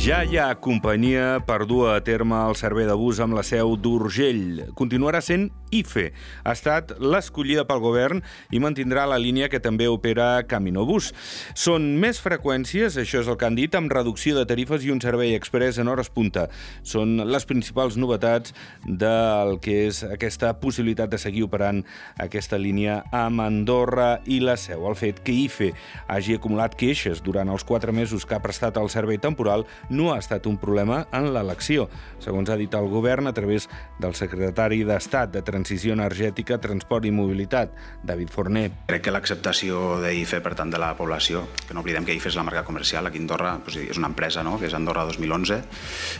Ja hi ha companyia per dur a terme el servei de bus amb la seu d'Urgell. Continuarà sent IFE. Ha estat l'escollida pel govern i mantindrà la línia que també opera Caminobús. Són més freqüències, això és el que han dit, amb reducció de tarifes i un servei express en hores punta. Són les principals novetats del que és aquesta possibilitat de seguir operant aquesta línia amb Andorra i la seu. El fet que IFE hagi acumulat queixes durant els quatre mesos que ha prestat el servei temporal no ha estat un problema en l'elecció, segons ha dit el govern a través del secretari d'Estat de Transició Energètica, Transport i Mobilitat, David Forner. Crec que l'acceptació d'IFE per tant de la població, que no oblidem que IFE és la marca comercial, aquí a Andorra doncs, és una empresa, no? que és Andorra 2011,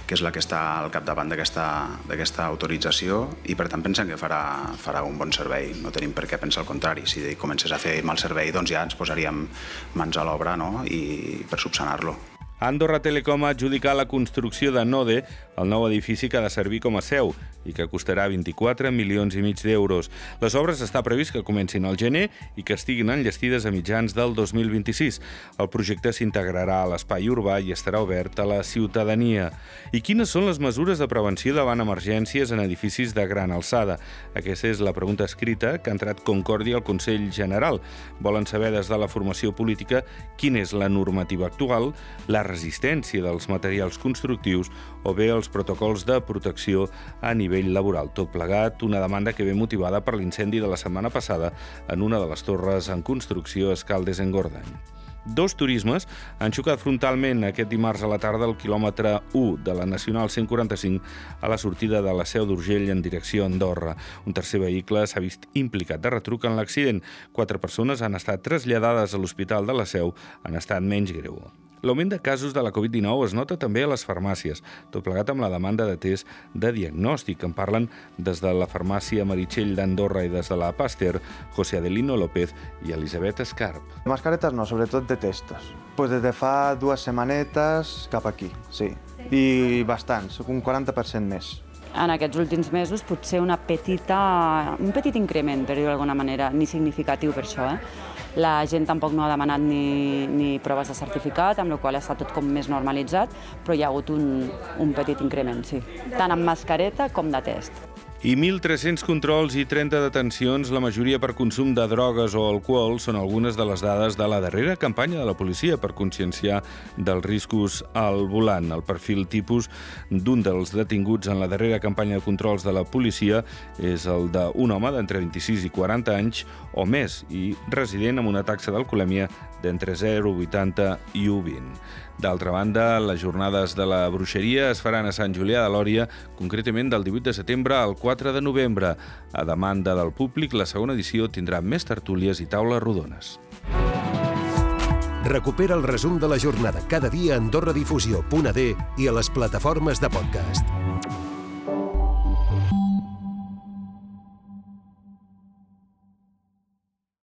que és la que està al capdavant d'aquesta autorització i per tant pensem que farà, farà un bon servei. No tenim per què pensar el contrari. Si comences a fer mal servei, doncs ja ens posaríem mans a l'obra no? i per subsanar-lo. Andorra Telecom ha adjudicat la construcció de Node, el nou edifici que ha de servir com a seu i que costarà 24 milions i mig d'euros. Les obres està previst que comencin al gener i que estiguin enllestides a mitjans del 2026. El projecte s'integrarà a l'espai urbà i estarà obert a la ciutadania. I quines són les mesures de prevenció davant emergències en edificis de gran alçada? Aquesta és la pregunta escrita que ha entrat Concòrdia al Consell General. Volen saber des de la formació política quina és la normativa actual, la resistència dels materials constructius o bé els protocols de protecció a nivell laboral. Tot plegat, una demanda que ve motivada per l'incendi de la setmana passada en una de les torres en construcció a Escaldes en Gordany. Dos turismes han xocat frontalment aquest dimarts a la tarda al quilòmetre 1 de la Nacional 145 a la sortida de la Seu d'Urgell en direcció a Andorra. Un tercer vehicle s'ha vist implicat de retruc en l'accident. Quatre persones han estat traslladades a l'Hospital de la Seu en estat menys greu. L'augment de casos de la Covid-19 es nota també a les farmàcies, tot plegat amb la demanda de test de diagnòstic. En parlen des de la farmàcia Meritxell d'Andorra i des de la Pasteur, José Adelino López i Elisabet Escarp. Mascaretes no, sobretot de testos. Pues des de fa dues setmanetes cap aquí, sí. I bastants, un 40% més en aquests últims mesos potser una petita, un petit increment, per dir-ho d'alguna manera, ni significatiu per això. Eh? La gent tampoc no ha demanat ni, ni proves de certificat, amb la qual estat tot com més normalitzat, però hi ha hagut un, un petit increment, sí. Tant amb mascareta com de test i 1.300 controls i 30 detencions, la majoria per consum de drogues o alcohol, són algunes de les dades de la darrera campanya de la policia per conscienciar dels riscos al volant. El perfil tipus d'un dels detinguts en la darrera campanya de controls de la policia és el d'un home d'entre 26 i 40 anys o més i resident amb una taxa d'alcoholèmia d'entre 0,80 i 1,20. D'altra banda, les jornades de la bruixeria es faran a Sant Julià de Lòria, concretament del 18 de setembre al 4 de novembre. A demanda del públic, la segona edició tindrà més tertúlies i taules rodones. Recupera el resum de la jornada cada dia a AndorraDifusió.d i a les plataformes de podcast.